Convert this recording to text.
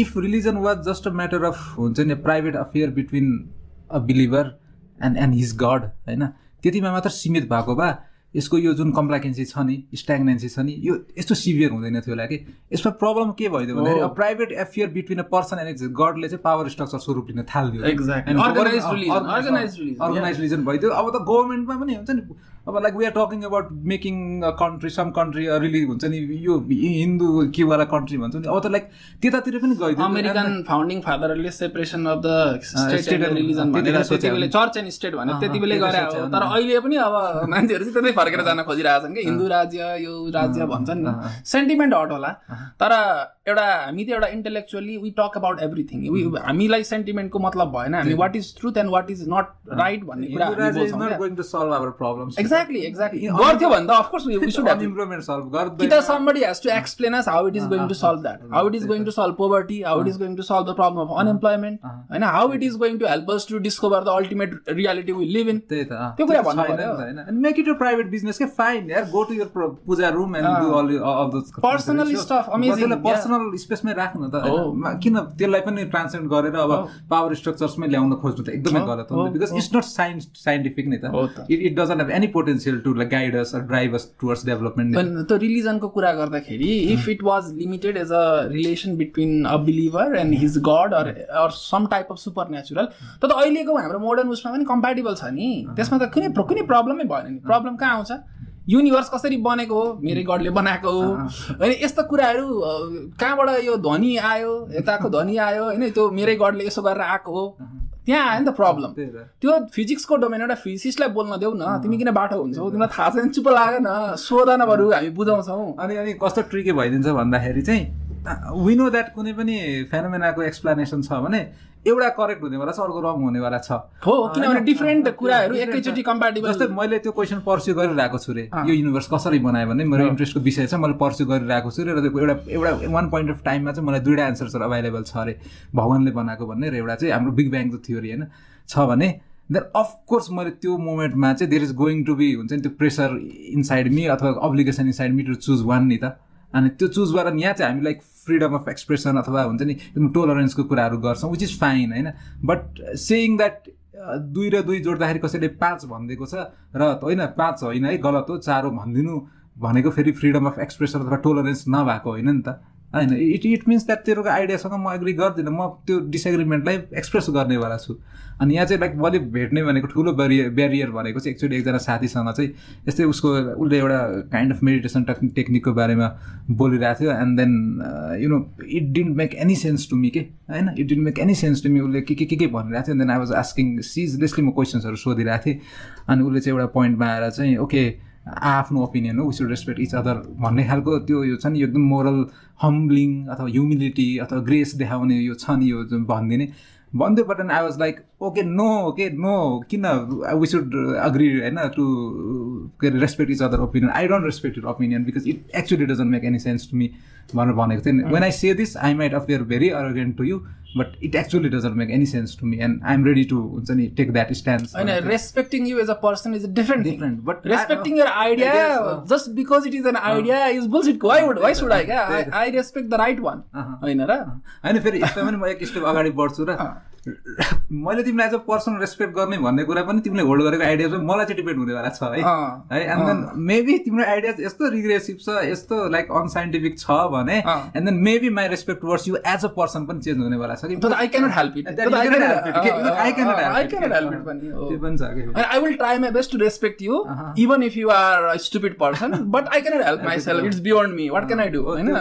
If religion was just a matter of हुन्छ नि private affair between a believer and and his god होइन? त्यतिमा मात्र सीमित भएको भए यसको यो जुन कम्प्लाकेन्सी छ नि स्ट्याग्नेन्सी छ नि यो यस्तो सिभियर हुँदैन थियो होला कि। यसमा प्रब्लम के भइदियो भन्दाखेरि private affair between a person and गडले चाहिँ पावर स्ट्रक्चर स्वरूप लिन थालिदियो अर्गनाइज रिजन भइदियो। अब त गभर्मेन्टमा पनि हुन्छ नि अब like we are talking about making a country some country really हुन्छ नि यो हिन्दू वाला कन्ट्री भन्छ नि। अब त लाइक त्यतातिर पनि गइदियो। American founding फादरले separation of the state and religion भनेर त्यति बेला चर्च एन्ड स्टेट भने त्यति बेलै गरे हो। तर अहिले पनि अब मान्छेहरू चाहिँ त्यतै फर्केर जान खोजिरहेछन् कि। हिन्दू राज्य यो राज्य भन्छन्। नि सेन्टिमेन्ट हट होला। तर एउटा हामी त एउटा intellectually we talk about everything हामीलाई सेन्टिमेन्टको मतलब भएन। हामी what is truth and what is not right भन्ने कुरा एक्ज्याक्टली एक्ज्याक्टली गर्थ्यो भने त of course we should have improvement solve गर्दै कि त somebody has to explain us how it is going to solve that how it is going to solve poverty how it is going to solve the problem of unemployment होइन how it is going to help us to discover the ultimate reality we live in त्यही त त्यो कुरा भन्नु पर्यो make it private business के fine यार go to your puja room and do all all those personal stuff amazing personal स्पेसमै राख्नु त किन त्यसलाई पनि ट्रान्सलेट गरेर अब पावर स्ट्रक्चर्समै ल्याउन खोज्नु त एकदमै गलत हो because it's not science scientific नै त it it doesn't have any potential to guide us drive us towards development त रिलिजनको कुरा गर्दाखेरि if it was limited as a relation between a believer and his god or or some type of super natural त त अहिलेको हाम्रो modern उसमा पनि कम्पेटेबल छ नि त्यसमा त कुनै कुनै प्रब्लमै भएन नि प्रब्लम कहाँ आउँछ युनिभर्स कसरी बनेको हो मेरै गडले बनाएको हो होइन यस्तो कुराहरू कहाँबाट यो ध्वनि आयो यताको ध्वनि आयो होइन त्यो मेरै गडले यसो गरेर आएको हो त्यहाँ आयो नि त प्रब्लम त्यो फिजिक्सको डोमेन एउटा फिजिक्सलाई बोल्न देऊ न। तिमी किन बाटो हुन्छौ? तिमीलाई थाहा छैन चुप लाग न। सोध न बरु हामी बुझाउँछौँ। अनि अनि कस्तो ट्रिके भइदिन्छ भन्दाखेरि चाहिँ विनो द्याट कुनै पनि फेनोमेनाको एक्सप्लेनेसन छ भने एउटा करेक्ट हुनेवाला छ अर्को रङ हुनेवाला छ। हो किनभने डिफ्रेन्ट कुराहरू एकैचोटि कम्पेटेबल जस्तै मैले त्यो क्वेसन पर्स्यु गरिरहेको छु रे। यो युनिभर्स कसरी बनायो भने मेरो इन्ट्रेस्टको विषय छ मैले पर्स्यु गरिरहेको छु रे। त्यो एउटा एउटा वान पोइन्ट अफ टाइममा चाहिँ मलाई दुइटा एन्सर्सहरू अभाइलेबल छ अरे भगवान्ले बनाएको भन्ने र एउटा चाहिँ हाम्रो बिग ब्याङको थ्योरी होइन? छ भने देन अफकोर्स मैले त्यो मोमेन्टमा चाहिँ there is going to be हुन्छ नि त्यो प्रेसर इनसाइड मी अथवा obligation inside me to choose one नि त। अनि त्यो चुज गरेर यहाँ चाहिँ हामी लाइक फ्रिडम अफ एक्सप्रेसन अथवा हुन्छ नि एकदम टोलरेन्सको कुराहरू गर्छौँ विच इज फाइन होइन? बट सेयिङ द्याट दुई र दुई जोड्दाखेरि कसैले पाँच भनिदिएको छ र होइन पाँच होइन है गलत हो चार हो भनिदिनु भनेको फेरि फ्रिडम अफ एक्सप्रेसन अथवा टोलरेन्स नभएको होइन नि त। होइन इट इट मिन्स द्याट तेरोको आइडियासँग म एग्री गर्दिनँ। म त्यो डिसएग्रिमेन्टलाई एक्सप्रेस गर्नेवाला छु। अनि यहाँ चाहिँ लाइक मैले भेट्ने भनेको ठुलो ब्यारियर ब्यारियर भनेको चाहिँ एक्चुली एकजना साथीसँग चाहिँ यस्तै उसको उसले एउटा काइन्ड अफ मेडिटेसन टेक्निक टेक्निकको बारेमा बोलिरहेको थियो। And then you know it didn't make any sense to me के? होइन it didn't make any sense to me उसले के के के के भनिरहेको थियो। Then I was asking ceaselessly म क्वेसन्सहरू सोधिरहेको थिएँ। अनि उसले चाहिँ एउटा पोइन्टमा आएर चाहिँ ओके आफ्नो ओपिनियन हो वी रेस्पेक्ट इच अदर भन्ने खालको त्यो यो छ नि एकदम मोरल हम्बलिङ अथवा ह्युमिलिटी अथवा ग्रेस देखाउने यो छ नि यो जुन भनिदिने। भन्दै but I was like okay no okay no किन? वी सुड अग्री होइन to respect each other opinion I don't respect your opinion because it actually doesn't make any sense to me भनेर भनेको थिएँ। When I say this I might appear very arrogant to you but it actually doesn't make any sense to me and I am ready to हुन्छ नि take that stand होइन respecting you as a person is different different but respecting your idea just because it is an idea is bullshit why would why should I can I respect the right one होइन र? होइन फेरि यस्तो पनि म एक step अगाडि बढ्छु र मैले तिमीलाई एज अ पर्सनल रेस्पेक्ट गर्ने भन्ने कुरा पनि तिमीले होल्ड गरेको आइडिया चाहिँ मलाई चाहिँ डिपेन्ड हुनेवाला छ है। है एन्ड देन मेबी तिम्रो आइडिया यस्तो रिग्रेसिभ छ यस्तो लाइक अनसाइन्टिफिक छ भने and then maybe my respect towards you as a person पनि चेन्ज हुनेवाला छ कि? आई क्यानट हेल्प इट पनि त्यो पनि छ कि I will try my best to respect you even if you are stupid person but I cannot help my self it's beyond me what can I do होइन